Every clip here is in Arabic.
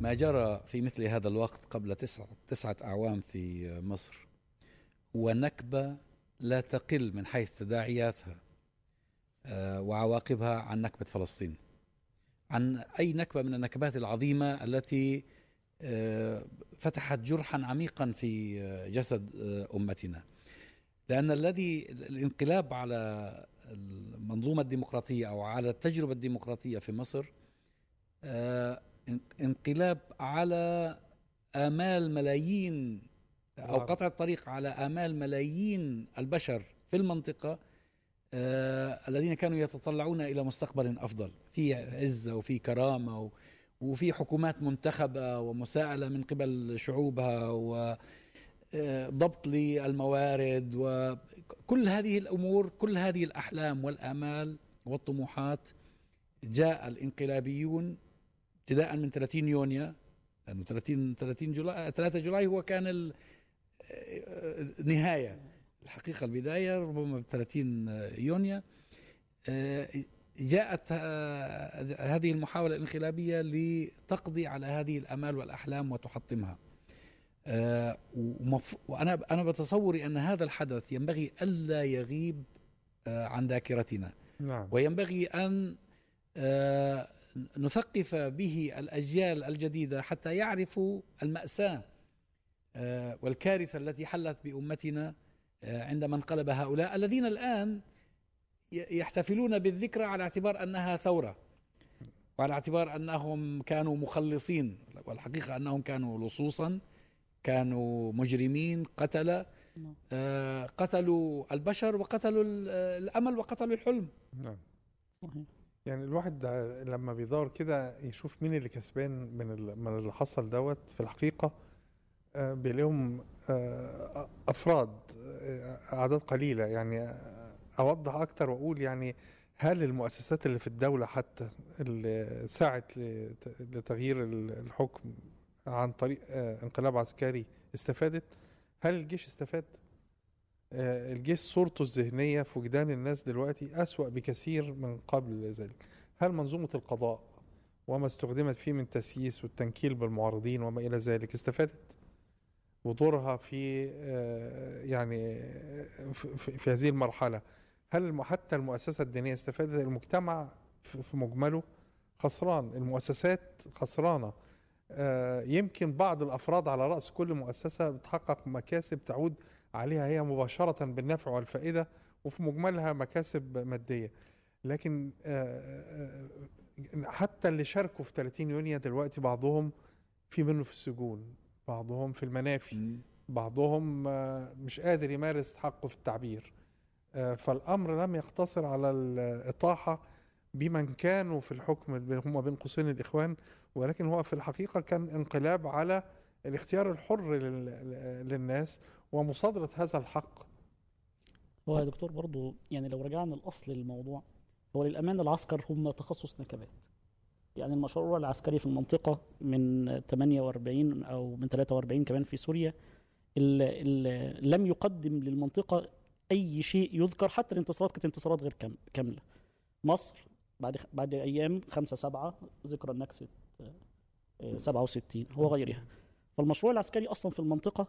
ما جرى في مثل هذا الوقت قبل تسعة, تسعة أعوام في مصر هو نكبة لا تقل من حيث تداعياتها آه، وعواقبها عن نكبة فلسطين. عن أي نكبة من النكبات العظيمة التي آه، فتحت جرحا عميقا في آه، جسد أمتنا. لأن الذي الانقلاب على المنظومة الديمقراطية أو على التجربة الديمقراطية في مصر انقلاب على آمال ملايين أو قطع الطريق على آمال ملايين البشر في المنطقة آه الذين كانوا يتطلعون إلى مستقبل أفضل في عزة وفي كرامة وفي حكومات منتخبة ومساءلة من قبل شعوبها وضبط آه، للموارد وكل هذه الأمور كل هذه الأحلام والآمال والطموحات جاء الانقلابيون ابتداء من 30 يونيو لأنه 30 30 جولاي 3 جولاي هو كان النهايه الحقيقة البداية ربما ب 30 يونيو. آه، جاءت آه، هذه المحاولة الانقلابيه لتقضي على هذه الأمال والأحلام وتحطمها. آه، وأنا أنا بتصوري أن هذا الحدث ينبغي ألا يغيب عن ذاكرتنا. نعم. وينبغي أن نثقف به الأجيال الجديدة حتى يعرفوا المأساة آه، والكارثة التي حلت بأمتنا آه، عندما انقلب هؤلاء الذين الآن يحتفلون بالذكرى على اعتبار أنها ثورة وعلى اعتبار أنهم كانوا مخلصين والحقيقة أنهم كانوا لصوصا كانوا مجرمين قتلة نعم. آه، قتلوا البشر وقتلوا الأمل وقتلوا الحلم. نعم. صحيح. يعني الواحد لما بيدور كده يشوف مين اللي كسبان من من اللي حصل دوت في الحقيقة آه، بيلاقيهم آه، أفراد آه، أعداد قليلة. يعني أوضح أكتر وأقول يعني هل المؤسسات اللي في الدولة حتى اللي سعت لتغيير الحكم عن طريق انقلاب عسكري استفادت؟ هل الجيش استفاد؟ الجيش صورته الذهنية في وجدان الناس دلوقتي أسوأ بكثير من قبل ذلك هل منظومة القضاء وما استخدمت فيه من تسييس والتنكيل بالمعارضين وما إلى ذلك استفادت؟ ودورها في آه، يعني في هذه المرحلة. هل حتى المؤسسة الدينية استفادت؟ المجتمع في مجمله خسران المؤسسات خسرانة. آه، يمكن بعض الأفراد على رأس كل مؤسسة بتحقق مكاسب تعود عليها هي مباشرة بالنفع والفائدة وفي مجملها مكاسب مادية. لكن آه، آه، حتى اللي شاركوا في 30 يونيو دلوقتي بعضهم في منه في السجون بعضهم في المنافي بعضهم مش قادر يمارس حقه في التعبير. فالأمر لم يقتصر على الإطاحة بمن كانوا في الحكم هم بين قوسين الإخوان ولكن هو في الحقيقة كان انقلاب على الاختيار الحر للناس ومصادرة هذا الحق. هو يا دكتور برضو يعني لو رجعنا الأصل للموضوع هو للأمانة العسكر هم تخصص نكبات. يعني المشروع العسكري في المنطقة من 48 أو من 43 كمان في سوريا ال ال لم يقدم للمنطقة أي شيء يذكر حتى الانتصارات كانت انتصارات غير كاملة. مصر بعد بعد أيام 5 7 ذكرى النكسة 67 وغيرها فالمشروع العسكري أصلا في المنطقة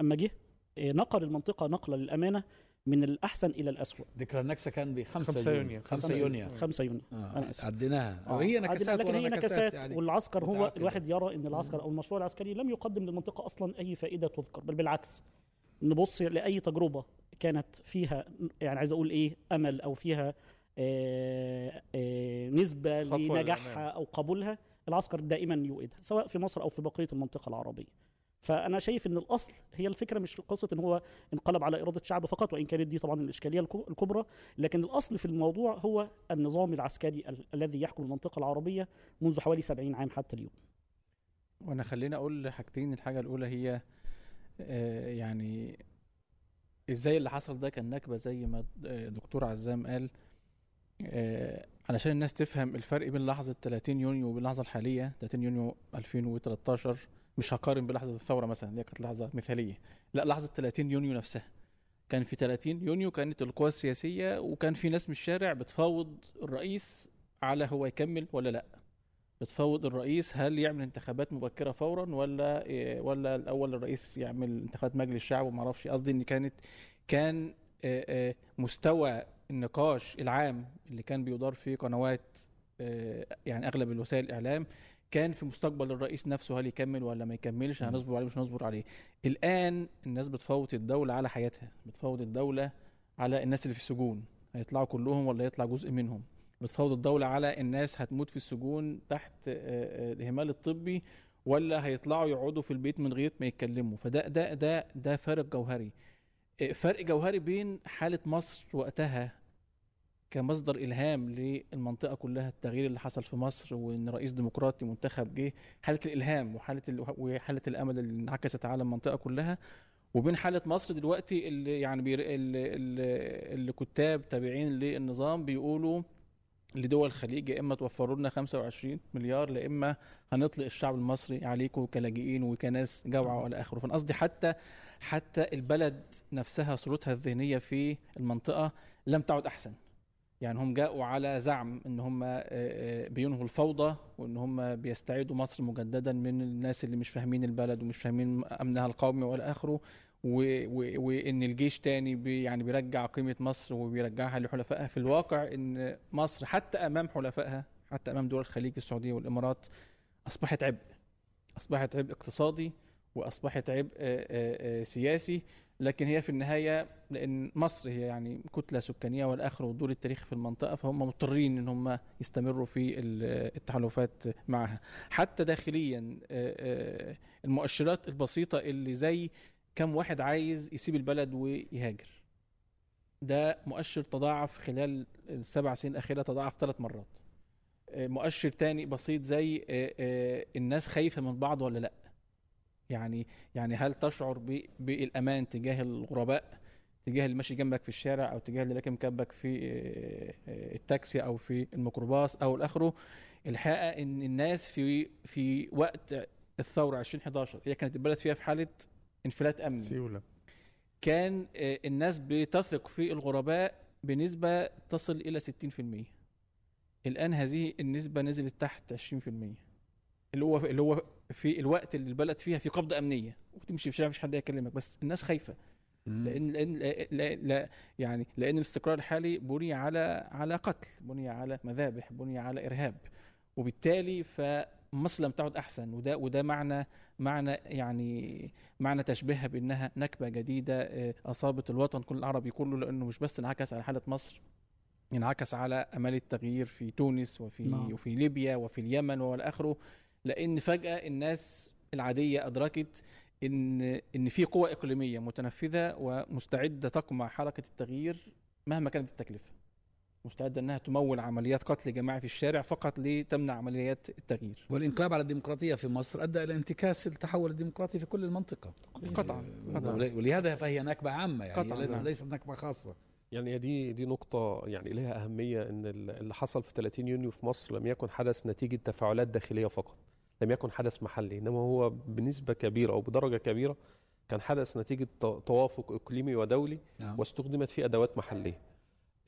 أما جه آه، نقل المنطقة نقلة للأمانة من الأحسن إلى الاسوء ذكرى النكسة كان ب 5 يونيو. 5 يونيو. 5 يونيو. آه. عديناها. آه. وهي نكسات لكن هي نكسات يعني. والعسكر هو. الواحد يرى إن العسكر أو المشروع العسكري لم يقدم للمنطقة أصلا أي فائدة تذكر بل بالعكس. نبص لأي تجربة كانت فيها يعني عايز أقول إيه أمل أو فيها آه، آه، نسبة لنجاحها أو قبولها العسكر دائما يؤيدها سواء في مصر أو في بقية المنطقة العربية. فأنا شايف أن الأصل هي الفكرة مش قصة أن هو انقلب على إرادة الشعب فقط وإن كانت دي طبعا الإشكالية الكبرى لكن الأصل في الموضوع هو النظام العسكري ال الذي يحكم المنطقة العربية منذ حوالي 70 عام حتى اليوم. وأنا خليني أقول حاجتين الحاجة الأولى هي آه، يعني إزاي اللي حصل ده كان نكبة زي ما دكتور عزام قال آه علشان الناس تفهم الفرق بين لحظة 30 يونيو وبين اللحظة الحالية 30 يونيو 2013 مش هقارن بلحظة الثورة مثلا اللي كانت لحظة مثالية. لا لحظة 30 يونيو نفسها. كان في 30 يونيو كانت القوى السياسية وكان في ناس من الشارع بتفاوض الرئيس على هو يكمل ولا لا. بتفوض الرئيس هل يعمل انتخابات مبكرة فورا ولا إيه، ولا الأول الرئيس يعمل انتخابات مجلس الشعب وما أعرفش. قصدي إن كانت كان آه، مستوى النقاش العام اللي كان بيدار في قنوات آه، يعني أغلب الوسائل الإعلام كان في مستقبل الرئيس نفسه هل يكمل ولا ما يكملش هنصبر عليه مش هنصبر عليه. الآن الناس بتفوت الدولة على حياتها بتفوت الدولة على الناس اللي في السجون هيطلعوا كلهم ولا يطلع جزء منهم؟ بتفاوض الدولة على الناس هتموت في السجون تحت آه، آه، الإهمال الطبي ولا هيطلعوا يقعدوا في البيت من غير ما يتكلموا؟ فده ده ده ده فرق جوهري. آه، فرق جوهري بين حالة مصر وقتها كمصدر إلهام للمنطقة كلها التغيير اللي حصل في مصر وإن رئيس ديمقراطي منتخب جه حالة الإلهام وحالة ال... وحالة الأمل اللي انعكست على المنطقة كلها. وبين حالة مصر دلوقتي اللي يعني بير... اللي, اللي, كتاب تابعين للنظام بيقولوا لدول الخليج يا إما توفروا لنا 25 مليار يا إما هنطلق الشعب المصري عليكم كلاجئين وكناس جوعى والى آخره. فأنا قصدي حتى حتى البلد نفسها صورتها الذهنية في المنطقة لم تعد أحسن. يعني هم جاءوا على زعم إن هم آه، آه، بينهوا الفوضى وإن هم بيستعيدوا مصر مجددا من الناس اللي مش فاهمين البلد ومش فاهمين أمنها القومي وإلى آخره. وإن الجيش تاني بي يعني بيرجع قيمة مصر وبيرجعها لحلفائها. في الواقع إن مصر حتى أمام حلفائها حتى أمام دول الخليج السعودية والإمارات أصبحت عبء أصبحت عبء اقتصادي وأصبحت عبء آه، سياسي. لكن هي في النهاية لأن مصر هي يعني كتلة سكانية والآخر والدور التاريخي في المنطقة فهم مضطرين إن هم يستمروا في ال- التحالفات معها. حتى داخليا آه، آه، المؤشرات البسيطة اللي زي كم واحد عايز يسيب البلد ويهاجر. ده مؤشر تضاعف خلال السبع سنين الأخيرة تضاعف ثلاث مرات. آه، مؤشر تاني بسيط زي الناس خايفة من بعض ولا لأ؟ يعني يعني هل تشعر ب- بالأمان تجاه الغرباء تجاه اللي ماشي جنبك في الشارع أو تجاه اللي راكب جنبك في آه، التاكسي أو في الميكروباص أو الآخره الحقيقة إن الناس في في وقت الثورة 2011 هي كانت البلد فيها في حالة انفلات أمني سيوله كان آه، الناس بتثق في الغرباء بنسبة تصل إلى 60% الآن هذه النسبة نزلت تحت 20% اللي هو اللي هو في الوقت اللي البلد فيها في قبضة أمنية. وتمشي في الشارع مفيش حد يكلمك. بس الناس خايفة. لأن لأن لا, لا, يعني لأن الاستقرار الحالي بني على على قتل بني على مذابح بني على إرهاب. وبالتالي فمصر لم تعد أحسن. وده وده معنى معنى يعني معنى تشبيهها بأنها نكبة جديدة آه، أصابت الوطن كل العربي كله لأنه مش بس انعكس على حالة مصر انعكس على أمال التغيير في تونس وفي نعم. وفي ليبيا وفي اليمن وإلى آخره. لأن فجأة الناس العادية أدركت إن إن في قوى إقليمية متنفذة ومستعدة تقمع حركة التغيير مهما كانت التكلفة. مستعدة إنها تمول عمليات قتل جماعي في الشارع فقط لتمنع عمليات التغيير. والإنقلاب على الديمقراطية في مصر أدى إلى انتكاس التحول الديمقراطي في كل المنطقة. قطعا قطعا. ول- ولهذا فهي نكبة عامة يعني قطعاً، ليست- نعم. ليست نكبة خاصة. يعني دي دي نقطة يعني لها أهمية إن ال- اللي حصل في 30 يونيو في مصر لم يكن حدث نتيجة تفاعلات داخلية فقط. لم يكن حدث محلي إنما هو بنسبة كبيرة أو بدرجة كبيرة كان حدث نتيجة ت- توافق إقليمي ودولي نعم. واستخدمت فيه أدوات محلية.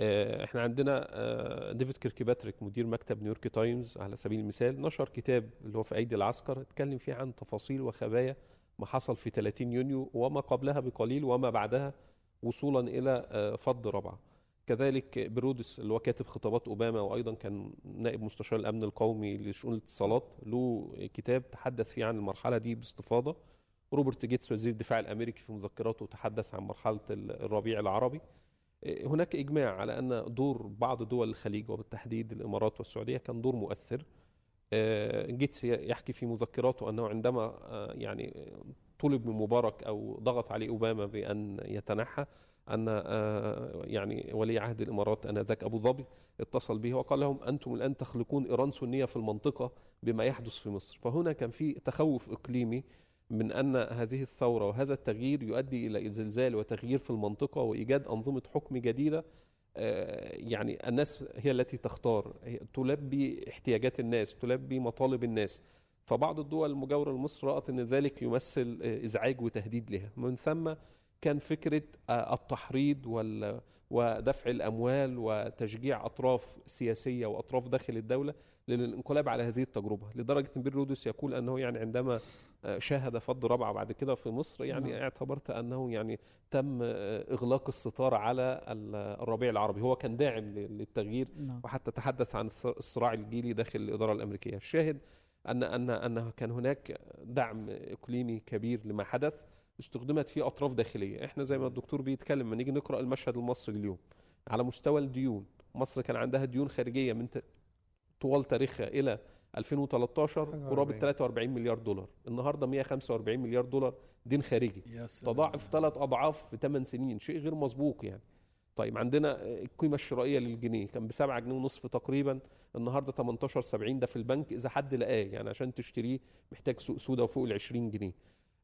آه، إحنا عندنا آه، ديفيد كيركيباتريك مدير مكتب نيويورك تايمز على سبيل المثال نشر كتاب اللي هو في أيدي العسكر اتكلم فيه عن تفاصيل وخبايا ما حصل في 30 يونيو وما قبلها بقليل وما بعدها وصولا إلى آه، فض رابعه كذلك بن رودس اللي هو كاتب خطابات أوباما وأيضا كان نائب مستشار الأمن القومي لشؤون الاتصالات له كتاب تحدث فيه عن المرحلة دي باستفاضة. روبرت جيتس وزير الدفاع الأمريكي في مذكراته تحدث عن مرحلة الربيع العربي. هناك إجماع على أن دور بعض دول الخليج وبالتحديد الإمارات والسعودية كان دور مؤثر. آه، جيتس يحكي في مذكراته أنه عندما آه، يعني طلب من مبارك أو ضغط عليه أوباما بأن يتنحى أن آه، يعني ولي عهد الإمارات آنذاك أبو ظبي اتصل به وقال لهم أنتم الآن تخلقون إيران سنية في المنطقة بما يحدث في مصر. فهنا كان في تخوف إقليمي من أن هذه الثورة وهذا التغيير يؤدي إلى زلزال وتغيير في المنطقة وإيجاد أنظمة حكم جديدة آه، يعني الناس هي التي تختار تلبي احتياجات الناس تلبي مطالب الناس. فبعض الدول المجاورة لمصر رأت إن ذلك يمثل آه، إزعاج وتهديد لها. من ثم كان فكرة آه، التحريض وال ودفع الأموال وتشجيع أطراف سياسية وأطراف داخل الدولة للانقلاب على هذه التجربة لدرجة إن بير رودس يقول أنه يعني عندما آه، شاهد فض رابعه بعد كده في مصر يعني نعم. اعتبرت أنه يعني تم آه، إغلاق الستار على ال- الربيع العربي. هو كان داعم للتغيير نعم. وحتى تحدث عن الص- الصراع الجيلي داخل الإدارة الأمريكية. الشاهد ان ان أن كان هناك دعم إقليمي كبير لما حدث. استخدمت فيه أطراف داخلية. إحنا زي ما الدكتور بيتكلم لما نيجي نقرأ المشهد المصري اليوم على مستوى الديون مصر كان عندها ديون خارجية من طوال تاريخها إلى 2013 حاجة قرابة 40. 43 مليار دولار. النهارده 145 مليار دولار دين خارجي. تضاعف ثلاث أضعاف في 8 سنين شيء غير مسبوق يعني. طيب عندنا القيمة الشرائية للجنيه كان ب 7 جنيه ونصف تقريبا. النهارده 18 70 ده في البنك إذا حد لقاه يعني عشان تشتريه محتاج سوق سودا وفوق ال 20 جنيه.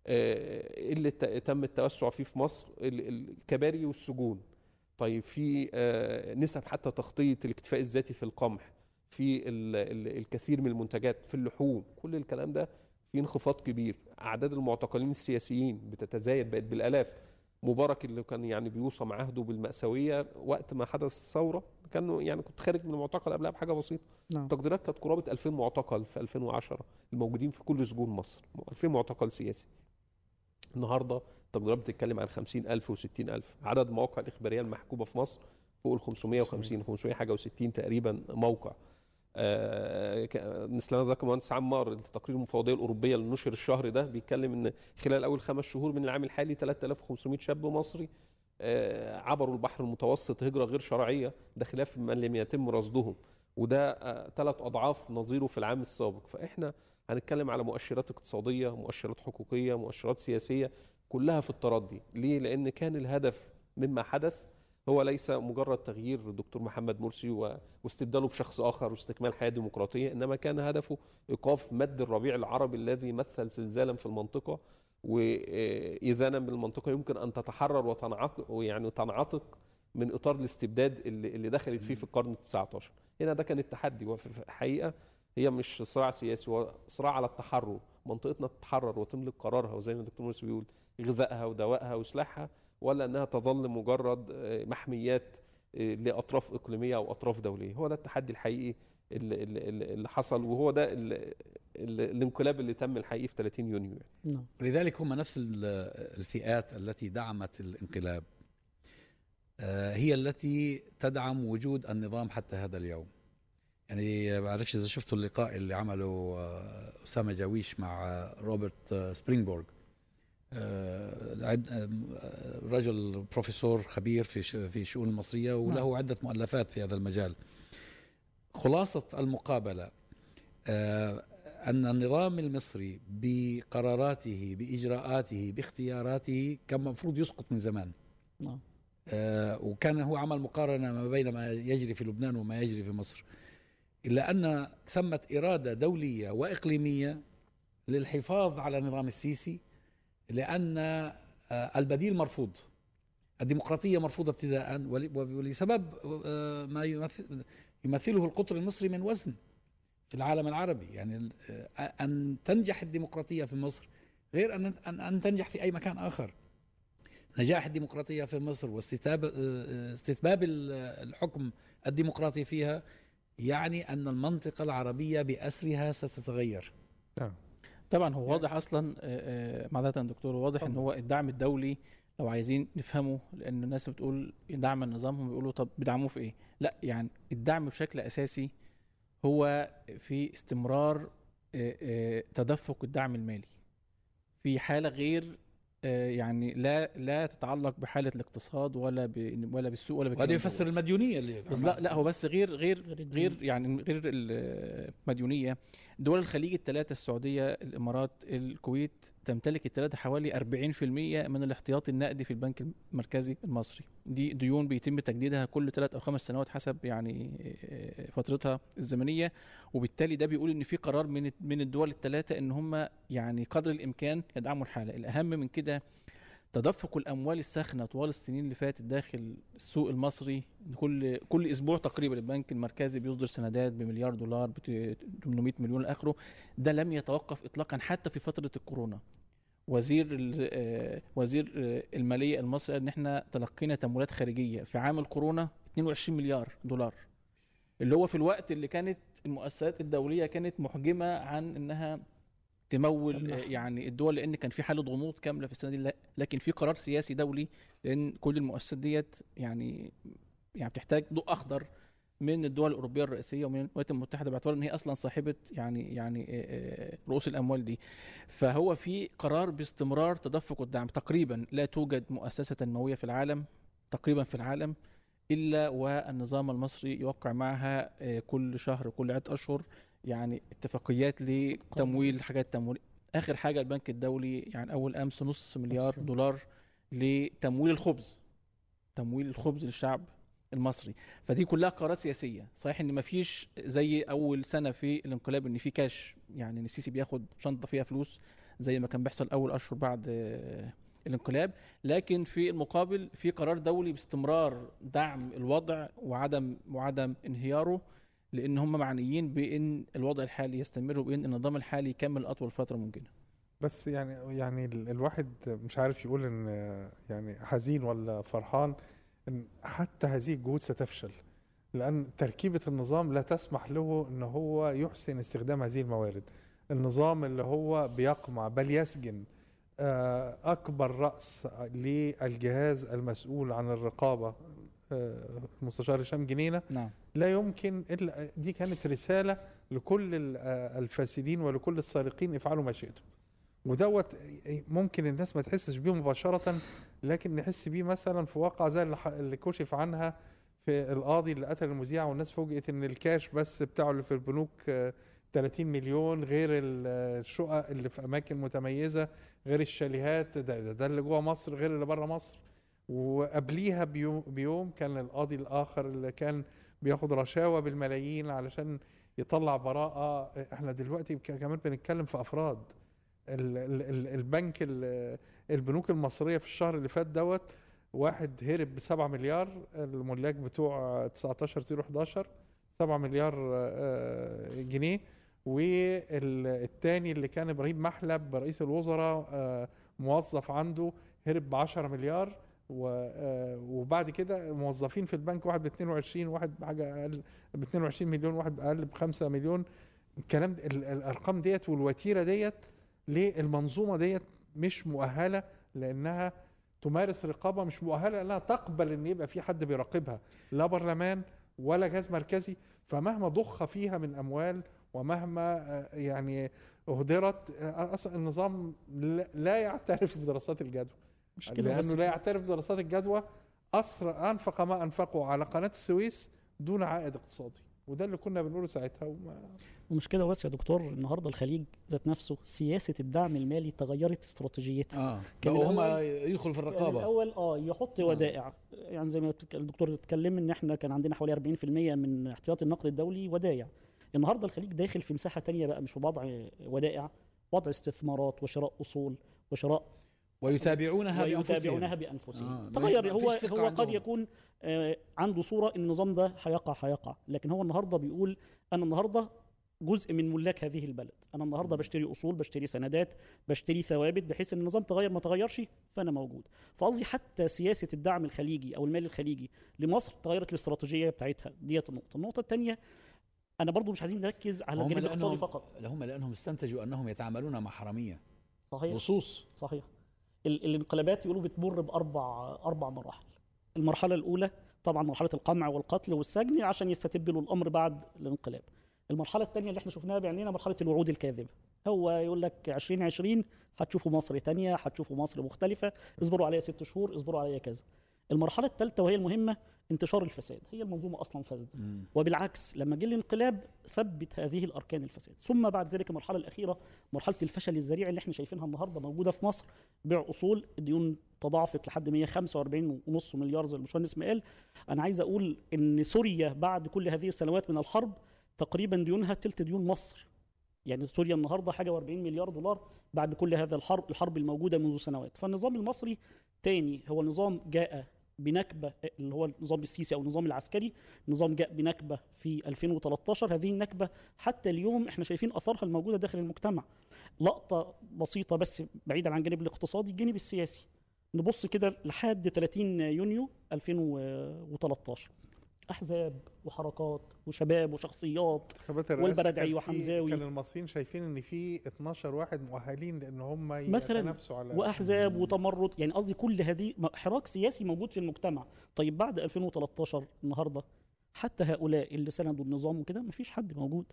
اللي ت- تم التوسع فيه في مصر ال- ال- الكباري والسجون. طيب في آه، نسب حتى تغطية الاكتفاء الذاتي في القمح في ال- ال- الكثير من المنتجات في اللحوم كل الكلام ده في انخفاض كبير. أعداد المعتقلين السياسيين بتتزايد بقت بالآلاف. مبارك اللي كان يعني بيوصم عهده بالمأساوية وقت ما حدث الثورة كانوا يعني كنت خارج من المعتقل قبلها بحاجة بسيطة. نعم. التقديرات كانت قرابة 2000 معتقل في 2010 الموجودين في كل سجون مصر 2000 معتقل سياسي. النهاردة التقديرات بتتكلم عن 50000 و60000 عدد المواقع الإخبارية المحكومة في مصر فوق ال 550 500 حاجة و60 تقريبا موقع. آه، ك- مثل ما ذكر المهندس عمار التقرير المفوضية الأوروبية اللي نشر الشهر ده بيتكلم إن خلال أول خمس شهور من العام الحالي 3500 شاب مصري آه، عبروا البحر المتوسط هجرة غير شرعية ده خلاف من لم يتم رصدهم. وده ثلاث أضعاف نظيره في العام السابق. فإحنا هنتكلم على مؤشرات اقتصادية مؤشرات حقوقية مؤشرات سياسية كلها في التردي ليه؟ لأن كان الهدف مما حدث هو ليس مجرد تغيير الدكتور محمد مرسي واستبداله بشخص آخر واستكمال حياة ديمقراطية إنما كان هدفه إيقاف مد الربيع العربي الذي مثل زلزالا في المنطقة واذانا بالمنطقة يمكن أن تتحرر وتنعق ويعني تنعتق من إطار الاستبداد اللي دخلت فيه في القرن ال 19 هنا ده كان التحدي وفي الحقيقة هي مش صراع سياسي هو صراع على التحرر. منطقتنا تتحرر وتملك قرارها وزي ما الدكتور مرسي بيقول غذائها ودوائها وسلاحها ولا إنها تظل مجرد آه، محميات آه، لأطراف إقليمية أو أطراف دولية. هو ده التحدي الحقيقي اللي, اللي, اللي حصل وهو ده اللي الانقلاب اللي تم الحقيقي في 30 يونيو يعني. نعم. لذلك هم نفس ال- الفئات التي دعمت الانقلاب. آه، هي التي تدعم وجود النظام حتى هذا اليوم. يعني ما بعرفش إذا شفتوا اللقاء اللي عمله آه، أسامة جاويش مع آه، روبرت آه، سبرينغبورغ. رجل بروفيسور خبير في في الشؤون المصرية وله عدة مؤلفات في هذا المجال. خلاصة المقابلة أن النظام المصري بقراراته بإجراءاته باختياراته كان المفروض يسقط من زمان. نعم. وكان هو عمل مقارنة ما بين ما يجري في لبنان وما يجري في مصر. إلا أن ثمة إرادة دولية وإقليمية للحفاظ على نظام السيسي لأن آه، البديل مرفوض. الديمقراطية مرفوضة ابتداء ول- ولسبب آه، ما يمثل- يمثله القطر المصري من وزن في العالم العربي. يعني آه، أن تنجح الديمقراطية في مصر غير أن أن تنجح في أي مكان آخر. نجاح الديمقراطية في مصر واستتاب آه، استتباب ال- الحكم الديمقراطي فيها يعني أن المنطقة العربية بأسرها ستتغير. نعم. طبعا هو واضح أصلا آه، آه، معذرة دكتور واضح إن هو الدعم الدولي لو عايزين نفهمه لأن الناس بتقول دعم النظام هم بيقولوا طب بيدعموه في إيه؟ لا يعني الدعم بشكل أساسي هو في استمرار آه، تدفق الدعم المالي. في حالة غير يعني لا لا تتعلق بحالة الاقتصاد ولا ب ولا بالسوق ولا وهذا بالكلام يفسر دوت. المديونية اللي بس لا لا هو بس غير غير غير. غير يعني غير المديونية. دول الخليج الثلاثة السعودية الإمارات الكويت تمتلك الثلاثة حوالي 40% من الاحتياطي النقدي في البنك المركزي المصري. دي ديون بيتم تجديدها كل ثلاث أو خمس سنوات حسب يعني آه، فترتها الزمنية. وبالتالي ده بيقول إن في قرار من من الدول الثلاثة إن هم يعني قدر الإمكان يدعموا الحالة. الأهم من كده تدفق الأموال الساخنة طوال السنين اللي فاتت داخل السوق المصري كل كل أسبوع تقريبا البنك المركزي بيصدر سندات بمليار دولار ب 800 مليون آخره. ده لم يتوقف اطلاقا حتى في فترة الكورونا. وزير آه، وزير آه، المالية المصري قال إن إحنا تلقينا تمويلات خارجية في عام الكورونا 22 مليار دولار اللي هو في الوقت اللي كانت المؤسسات الدولية كانت محجمة عن إنها تمول يعني الدول لأن كان في حالة غموض كاملة في السنة دي لكن في قرار سياسي دولي لأن كل المؤسسات ديت يعني يعني بتحتاج ضوء أخضر من الدول الأوروبية الرئيسية ومن الولايات المتحدة باعتبار إن هي أصلا صاحبة يعني يعني آه، آه، رؤوس الأموال دي. فهو في قرار باستمرار تدفق الدعم. تقريبا لا توجد مؤسسة تنموية في العالم تقريبا في العالم إلا والنظام المصري يوقع معها آه، كل شهر كل عدة أشهر يعني اتفاقيات لتمويل حاجات تمويل. آخر حاجة البنك الدولي يعني أول أمس نص مليار. دولار لتمويل الخبز تمويل الخبز للشعب المصري. فدي كلها قرارات سياسية. صحيح إن مفيش زي أول سنة في الانقلاب إن في كاش يعني إن السيسي بياخد شنطة فيها فلوس زي ما كان بيحصل أول أشهر بعد الانقلاب. لكن في المقابل في قرار دولي باستمرار دعم الوضع وعدم وعدم انهياره لأن هم معنيين بان الوضع الحالي يستمر وبان النظام الحالي يكمل اطول فترة ممكنة. بس يعني يعني ال- الواحد مش عارف يقول إن يعني حزين ولا فرحان إن حتى هذه الجهود ستفشل لأن تركيبة النظام لا تسمح له إن هو يحسن استخدام هذه الموارد. النظام اللي هو بيقمع بل يسجن آه، أكبر رأس للجهاز المسؤول عن الرقابة المستشار هشام جنينة. نعم. لا يمكن الا دي كانت رسالة لكل آه، الفاسدين ولكل السارقين افعلوا ما شئتم. ودوت ممكن الناس ما تحسش بيه مباشرة لكن نحس بيه مثلا في واقع زي اللي كشف عنها في القاضي اللي قتل المذيع والناس فوجئت إن الكاش بس بتاعه اللي في البنوك آه، 30 مليون غير ال- آه، الشقق اللي في أماكن متميزة غير الشاليهات ده, ده, ده اللي جوه مصر غير اللي بره مصر. وقبليها بيوم, كان القاضي الآخر اللي كان بياخد رشاوى بالملايين علشان يطلع براءة. إحنا دلوقتي كمان بنتكلم في أفراد. ال ال ال البنك ال- البنوك المصرية في الشهر اللي فات دوت واحد هرب ب 7 مليار الملاك بتوع 19 011 7 مليار آه، جنيه. والتاني اللي كان إبراهيم محلب رئيس الوزراء آه، موظف عنده هرب ب 10 مليار. وبعد كده موظفين في البنك واحد ب 22 واحد بحاجة أقل ب 22 مليون واحد أقل ب 5 مليون. الكلام الأرقام ديت والوتيرة ديت للمنظومة ديت مش مؤهلة لأنها تمارس رقابة مش مؤهلة لأنها تقبل إن يبقى في حد بيراقبها لا برلمان ولا جهاز مركزي. فمهما ضخ فيها من أموال ومهما آه، يعني اهدرت آه، أصلا النظام لا يعترف بدراسات الجدوى. مش كده بس لأنه لا يعترف بدراسات الجدوى أسر أنفق ما انفقه على قناة السويس دون عائد اقتصادي. وده اللي كنا بنقوله ساعتها وما ومش كده بس يا دكتور النهارده الخليج ذات نفسه سياسة الدعم المالي تغيرت استراتيجيتها. آه كان هم يدخلوا في كان الرقابه الأول آه يحط آه. ودائع. يعني زي ما الدكتور اتكلم إن إحنا كان عندنا حوالي 40% من احتياطي النقد الدولي ودائع. النهارده الخليج داخل في مساحة تانية بقى مش في وضع ودائع وضع استثمارات وشراء أصول وشراء ويتابعونها ويتابعونها بأنفسهم. بانفسهم آه، تغير هو هو قد عندهم. يكون آه، عنده صورة إن النظام ده هيقع هيقع. لكن هو النهارده بيقول أنا النهارده جزء من ملاك هذه البلد. أنا النهارده بشتري أصول بشتري سندات بشتري ثوابت بحيث إن النظام تغير ما تغيرش فأنا موجود. فقصدي حتى سياسة الدعم الخليجي أو المال الخليجي لمصر تغيرت الاستراتيجيه بتاعتها. ديت النقطة. النقطة الثانية أنا برضو مش عايزين نركز على الجانب الإقتصادي فقط. هم لأنهم استنتجوا أنهم يتعاملون مع حرامية. صحيح. لصوص. صحيح. الانقلابات يقولوا بتمر بأربع أربع مراحل. المرحلة الأولى طبعا مرحلة القمع والقتل والسجن عشان يستتبوا الأمر بعد الانقلاب. المرحلة الثانية اللي إحنا شفناها بعينينا مرحلة الوعود الكاذبة. هو يقول لك 2020 هتشوفوا مصر تانية هتشوفوا مصر مختلفة اصبروا عليها ست شهور اصبروا عليها كذا. المرحلة الثالثة وهي المهمة انتشار الفساد هي المنظومة أصلا فاسدة. مم. وبالعكس لما جه الانقلاب ثبت هذه الأركان الفساد. ثم بعد ذلك المرحلة الأخيرة مرحلة الفشل الذريع اللي إحنا شايفينها النهارده موجودة في مصر بيع أصول الديون تضاعفت لحد 145.5 مليار زي الباشمهندس ما قال. أنا عايز أقول إن سوريا بعد كل هذه السنوات من الحرب تقريبا ديونها تلت ديون مصر. يعني سوريا النهارده حاجة و40 مليار دولار بعد كل هذا الحرب الحرب الموجودة منذ سنوات. فالنظام المصري تاني هو نظام جاء بنكبة اللي هو النظام السيسي أو النظام العسكري نظام جاء بنكبة في 2013 هذه النكبة حتى اليوم إحنا شايفين آثارها الموجودة داخل المجتمع. لقطة بسيطة بس بعيدا عن الجانب الاقتصادي الجانب السياسي. نبص كده لحد 30 يونيو 2013 أحزاب وحركات وشباب وشخصيات في- وحمزاوي. كان المصريين شايفين إن في 12 واحد مؤهلين لأن هم يتنافسوا على وأحزاب وتمرد يعني قصدي كل هذه حراك سياسي موجود في المجتمع طيب بعد 2013 النهارده حتى هؤلاء اللي سندوا النظام وكده مفيش حد موجود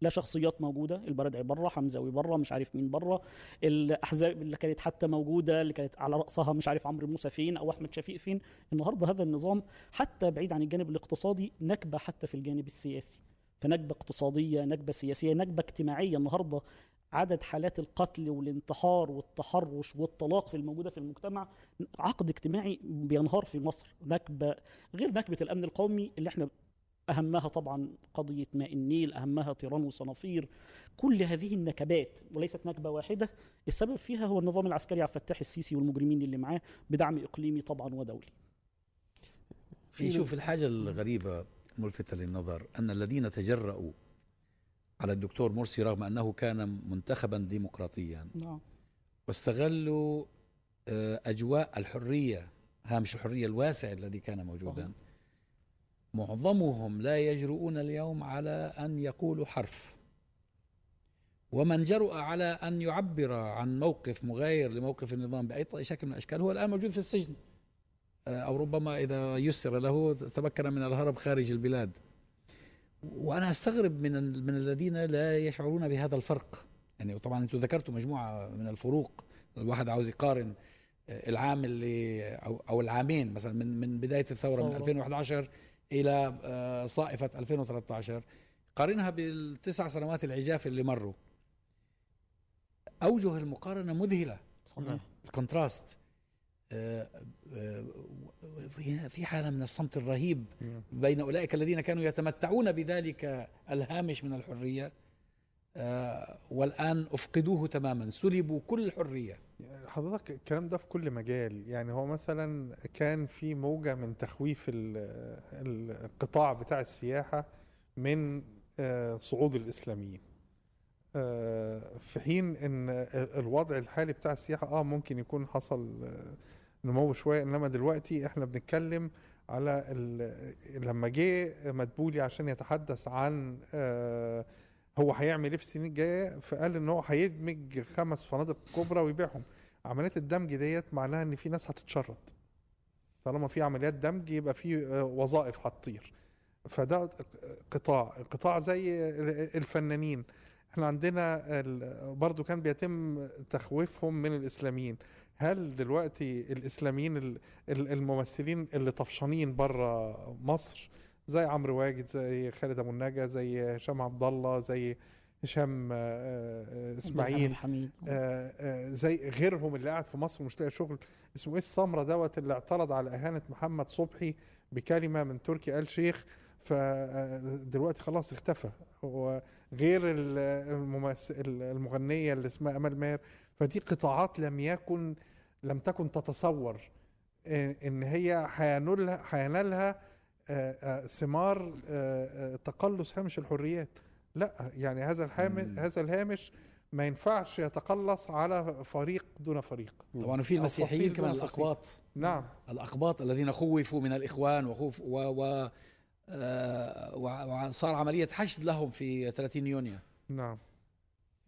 لا شخصيات موجودة البرادعي بره حمزاوي بره مش عارف مين بره الأحزاب اللي كانت حتى موجودة اللي كانت على رأسها مش عارف عمرو موسى فين أو أحمد شفيق فين. النهارده هذا النظام حتى بعيد عن الجانب الاقتصادي نكبة حتى في الجانب السياسي. فنكبة اقتصادية نكبة سياسية نكبة اجتماعية. النهارده عدد حالات القتل والانتحار والتحرش والطلاق في الموجودة في المجتمع عقد اجتماعي بينهار في مصر. نكبة غير نكبة الأمن القومي اللي إحنا أهمها طبعا قضية ماء النيل أهمها طيران وصنافير. كل هذه النكبات وليست نكبة واحدة السبب فيها هو النظام العسكري عبد الفتاح السيسي والمجرمين اللي معاه بدعم إقليمي طبعا ودولي. في شوف الحاجة الغريبة ملفتة للنظر أن الذين تجرؤوا على الدكتور مرسي رغم أنه كان منتخبا ديمقراطيا نعم. واستغلوا آه، أجواء الحرية هامش الحرية الواسع الذي كان موجودا صحيح. معظمهم لا يجرؤون اليوم على أن يقولوا حرف. ومن جرؤ على أن يعبر عن موقف مغاير لموقف النظام بأي ط- شكل من الأشكال هو الآن موجود في السجن. آه، أو ربما إذا يسر له تمكن من الهرب خارج البلاد. وأنا أستغرب من من الذين لا يشعرون بهذا الفرق. يعني وطبعا أنتم ذكرتوا مجموعة من الفروق. الواحد عاوز يقارن آه، العام اللي أو, أو العامين مثلا من من بداية الثورة من ثورة. 2011 إلى آه، صائفة 2013 قارنها بالتسع سنوات العجاف اللي مروا. أوجه المقارنة مذهلة. صحيح. الكونتراست. آه، آه، في- حالة من الصمت الرهيب. بين أولئك الذين كانوا يتمتعون بذلك الهامش من الحرية والآن أفقدوه تماما. سلبوا كل الحرية يعني حضرتك الكلام ده في كل مجال. يعني هو مثلا كان في موجة من تخويف ال- القطاع بتاع السياحة من آه، صعود الإسلاميين. آه، في حين إن الوضع الحالي بتاع السياحة آه ممكن يكون حصل آه، نمو شوية. إنما دلوقتي إحنا بنتكلم على لما جه مدبولي عشان يتحدث عن آه، هو هيعمل إيه في السنين الجاية؟ فقال إن هو هيدمج خمس فنادق كبرى ويبيعهم. عملية الدمج ديت معناها إن في ناس هتتشرد طالما في عمليات دمج يبقى في آه، وظائف هتطير. فده قطاع. قطاع زي الفنانين. إحنا عندنا برضو كان بيتم تخويفهم من الإسلاميين. هل دلوقتي الإسلاميين ال- ال- الممثلين اللي طفشانين بره مصر زي عمرو واجد زي خالد أبو النجا زي هشام عبد الله زي هشام آه، آه، إسماعيل آه، زي غيرهم اللي قاعد في مصر ومش لاقي شغل. اسمه إيه السمرة دوت اللي اعترض على إهانة محمد صبحي بكلمة من تركي آل شيخ فدلوقتي خلاص اختفى. هو غير ال- الممثل المغنية اللي اسمها امال ماهر. فدي قطاعات لم يكن لم تكن تتصور إن هي هينالها آه، ثمار آه، آه، تقلص هامش الحريات. لا يعني هذا الهامش مم. هذا الهامش ما ينفعش يتقلص على فريق دون فريق. طبعا في المسيحيين كمان. الأقباط نعم. الأقباط الذين خوفوا من الإخوان وخوف و, و آه، و- وصار عملية حشد لهم في 30 يونيو. نعم.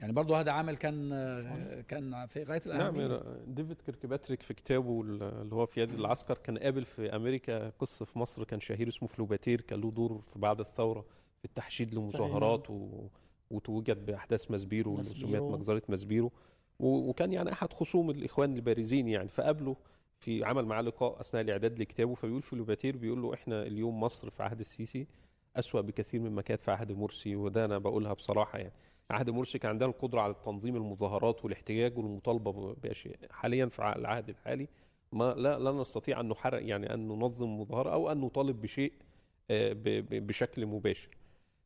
يعني برضو هذا عامل كان آه، كان في غاية نعم الأهمية. ديفيد كيركباتريك في كتابه اللي هو في يد العسكر كان قابل في أمريكا قس في مصر كان شهير اسمه فلوباتير كان له دور في بعد الثورة في التحشيد لمظاهرات و... وتوجد بأحداث مسبيرو اللي. سميت مجزرة مسبيرو و... وكان يعني أحد خصوم الإخوان البارزين يعني. فقابله في عمل معاه لقاء أثناء الإعداد لكتابه فبيقول فلوباتير بيقول له إحنا اليوم مصر في عهد السيسي أسوأ بكثير مما كانت في عهد مرسي وده أنا بقولها بصراحة يعني. عهد مرسي كان عندنا القدرة على تنظيم المظاهرات والاحتجاج والمطالبة بأشياء. حاليا في العهد الحالي ما لا لا نستطيع أن نحرق يعني أن ننظم مظاهرة أو أن نطالب بشيء آه، بشكل مباشر.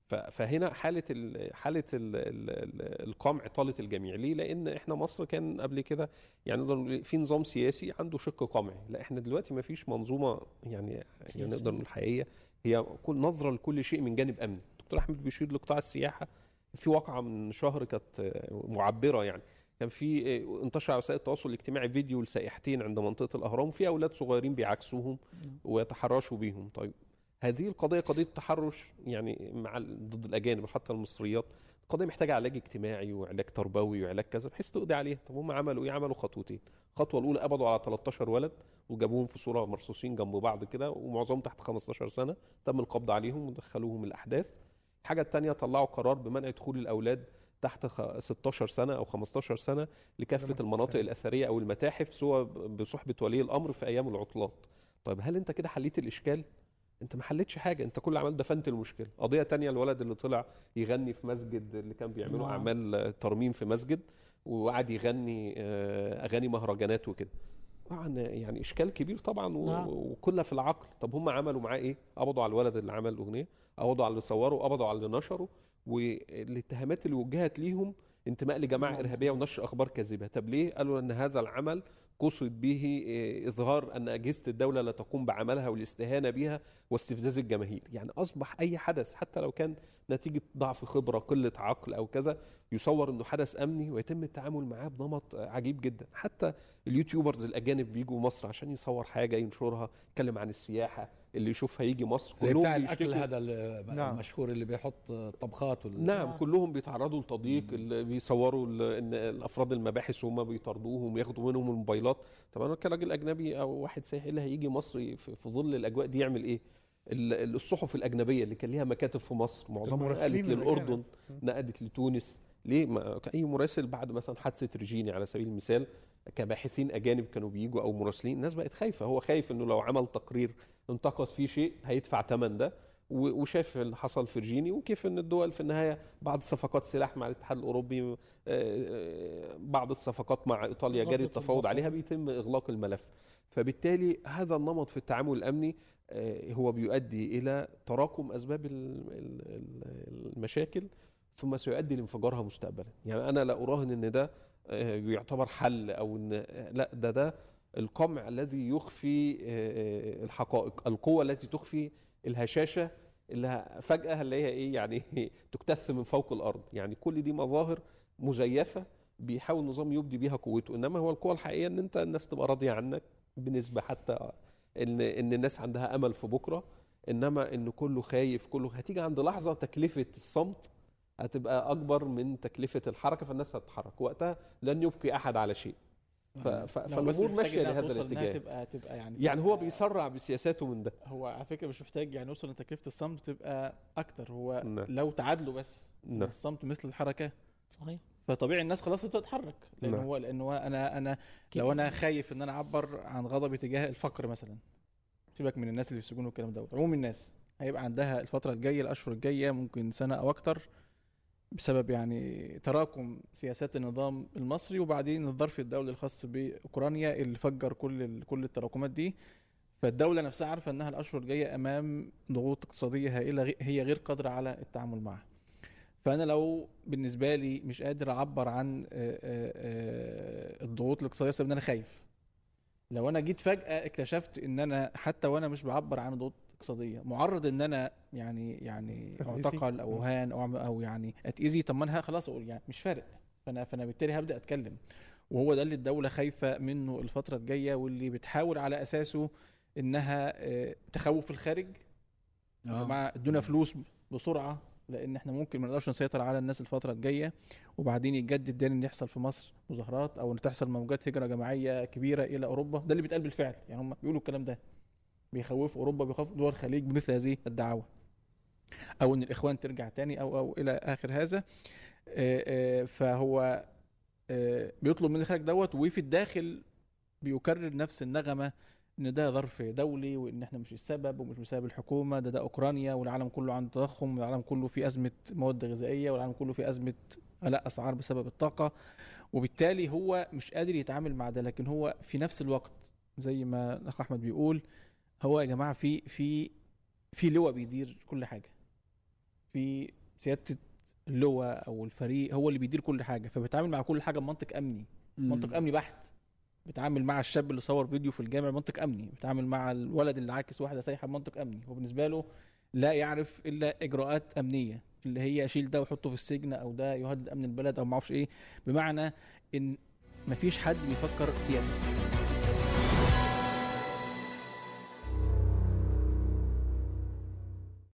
فهنا حالة ال حالة ال ال القمع طالت الجميع. ليه؟ لأن إحنا مصر كان قبل كده يعني في نظام سياسي عنده شق قمعي. لا إحنا دلوقتي ما فيش منظومة يعني, يعني. نقدر نقول حقيقية. هي كل نظرة لكل شيء من جانب أمني. دكتور أحمد بيشير لقطاع السياحة في واقعة من شهر كانت معبرة يعني. كان في انتشر على وسائل التواصل الاجتماعي فيديو لسائحتين عند منطقة الأهرام وفي أولاد صغيرين بيعاكسوهم ويتحرشوا بيهم. طيب هذه القضية قضية تحرش يعني مع ضد الأجانب وحتى المصريات. قضية محتاجة علاج اجتماعي وعلاج تربوي وعلاج كذا بحيث تقضي عليها. طب هم عملوا إيه؟ عملوا خطوتين. الخطوة الأولى قبضوا على 13 ولد وجابوهم في صورة مرصوصين جنب بعض كده ومعظمهم تحت 15 سنة. تم القبض عليهم ودخلوهم الأحداث. الحاجة الثانية طلعوا قرار بمنع دخول الأولاد تحت خ- 16 سنة أو 15 سنة لكافة المناطق. الأثرية أو المتاحف سواء بصحبة ولي الأمر في أيام العطلات طيب هل أنت كده حليت الإشكال أنت ما حلتش حاجة أنت كل اللي عملت دفنت المشكلة قضية تانية الولد اللي طلع يغني في مسجد اللي كان بيعملوا نعم. أعمال ترميم في مسجد وقعد يغني آه، أغاني مهرجانات وكده طبعا يعني إشكال كبير طبعا و- نعم. وكلها في العقل طب هم عملوا معاه إيه قبضوا على الولد اللي عمل الاغنيه قبضوا على اللي صوره قبضوا على اللي نشره والاتهامات اللي وجهت ليهم انتماء لجماعة نعم. إرهابية ونشر أخبار كاذبة. طب ليه قالوا إن هذا العمل قصد به إيه، إظهار أن أجهزة الدولة لا تقوم بعملها والاستهانة بها واستفزاز الجماهير؟ يعني أصبح أي حدث حتى لو كان نتيجة ضعف خبرة قلة عقل أو كذا يصور إنه حدث أمني ويتم التعامل معاه بنمط عجيب جدا. حتى اليوتيوبرز الأجانب بيجوا مصر عشان يصور حاجة ينشرها يتكلم عن السياحة اللي يشوفها يجي مصر زي كلهم بتاع الأكل هذا نعم. المشهور اللي بيحط طبخات وال... نعم نعم. كلهم بيتعرضوا لتضييق اللي بيصوروا الأفراد المباحث وهم بيطاردوهم وياخدوا منهم الموبايلات. طب أنا كراجل أجنبي أو واحد سائح اللي هيجي مصر في في ظل الأجواء دي يعمل إيه؟ ال- الصحف الأجنبية اللي كان ليها مكاتب في مصر معظمها نقلت للأردن. نقلت لتونس. ليه؟ ما اي مراسل بعد مثلا حادثة ريجيني على سبيل المثال كباحثين أجانب كانوا بيجوا أو مراسلين الناس بقت خايفة. هو خايف إنه لو عمل تقرير انتقد فيه شيء هيدفع ثمن ده. وشاف اللي حصل في ريجيني وكيف إن الدول في النهاية بعض صفقات سلاح مع الاتحاد الأوروبي آه، آه، بعض الصفقات مع إيطاليا غضت التفاوض. عليها بيتم إغلاق الملف. فبالتالي هذا النمط في التعامل الأمني آه، هو بيؤدي إلى تراكم أسباب ال- ال- ال- المشاكل ثم سيؤدي لانفجارها مستقبلا. يعني أنا لا أراهن إن ده يعتبر حل أو إن لا ده ده القمع الذي يخفي آه، الحقائق القوة التي تخفي الهشاشة اللي فجأة هي إيه؟ يعني تكتث من فوق الأرض. يعني كل دي مظاهر مزيفة بيحاول النظام يبدي بيها قوته. إنما هو القوة الحقيقية إن أنت الناس تبقى راضية عنك بنسبة حتى إن إن الناس عندها أمل في بكرة. إنما إن كله خايف كله هتيجي عند لحظة تكلفة الصمت هتبقى أكبر من تكلفة الحركة فالناس هتتحرك. وقتها لن يبقي أحد على شيء. فالأمور إنها لهذا الاتجاه تبقى تبقى يعني يعني هو تبقى- بيسرع بسياساته من ده هو على فكرة مش محتاج يعني يوصل لتكلفه الصمت تبقى أكتر هو نعم. لو تعادلوا بس نعم. الصمت مثل الحركة صحيح فطبيعي الناس خلاص هتتحرك لأن نعم. هو لأن هو أنا أنا. لو أنا خايف إن أنا أعبر عن غضبي تجاه الفقر مثلا سيبك من الناس اللي في السجون والكلام دوت عموم الناس هيبقى عندها الفترة الجاية الأشهر الجاية ممكن سنة أو أكتر بسبب يعني تراكم سياسات النظام المصري وبعدين الظرف الدولي الخاص بأوكرانيا اللي فجر كل كل التراكمات دي. فالدولة نفسها عارفة إنها الأشهر الجاية أمام ضغوط اقتصادية هائلة هي غير قادرة على التعامل معها. فأنا لو بالنسبة لي مش قادر أعبر عن الضغوط الاقتصادية بسبب إن أنا خايف. لو أنا جيت فجأة اكتشفت إن أنا حتى وأنا مش بعبر عن ضغوط اقتصادية. معرض إن أنا يعني يعني. أعتقل أو اهان أو أو يعني اتاذي طب ما أنا خلاص أقول يعني مش فارق. فأنا فأنا بالتالي هبدأ أتكلم. وهو ده اللي الدولة خايفة منه الفترة الجاية واللي بتحاول على أساسه إنها آه، تخوف الخارج. يا آه. جماعة إدونا فلوس بسرعة لأن إحنا ممكن ما نقدرش نسيطر على الناس الفترة الجاية. وبعدين يتجدد تاني إن يحصل في مصر مظاهرات أو إن تحصل موجات هجرة جماعية كبيرة إلى أوروبا. ده اللي بيتقال بالفعل. يعني هم بيقولوا الكلام ده. بيخوفوا أوروبا بيخوفوا دول الخليج بمثل هذه الدعاوى. أو إن الإخوان ترجع تاني أو أو إلى آخر هذا. آه، آه، فهو آه، بيطلب من الخارج دوت وفي الداخل بيكرر نفس النغمة إن ده ظرف دولي وإن إحنا مش السبب ومش بسبب الحكومة ده ده أوكرانيا والعالم كله عنده تضخم والعالم كله في أزمة مواد غذائية والعالم كله في أزمة غلاء أسعار بسبب الطاقة. وبالتالي هو مش قادر يتعامل مع ده لكن هو في نفس الوقت زي ما الأخ أحمد بيقول هو يا جماعة في في في لواء بيدير كل حاجة. في سيادة اللواء أو الفريق هو اللي بيدير كل حاجة فبيتعامل مع كل حاجة بمنطق أمني. منطق أمني بحت. بيتعامل مع الشاب اللي صور فيديو في الجامع بمنطق أمني. بيتعامل مع الولد اللي عاكس واحدة سايحة بمنطق أمني. هو بالنسبة له لا يعرف إلا إجراءات أمنية اللي هي شيل ده وحطه في السجن أو ده يهدد أمن البلد أو ما أعرفش إيه. بمعنى إن مفيش حد بيفكر سياسه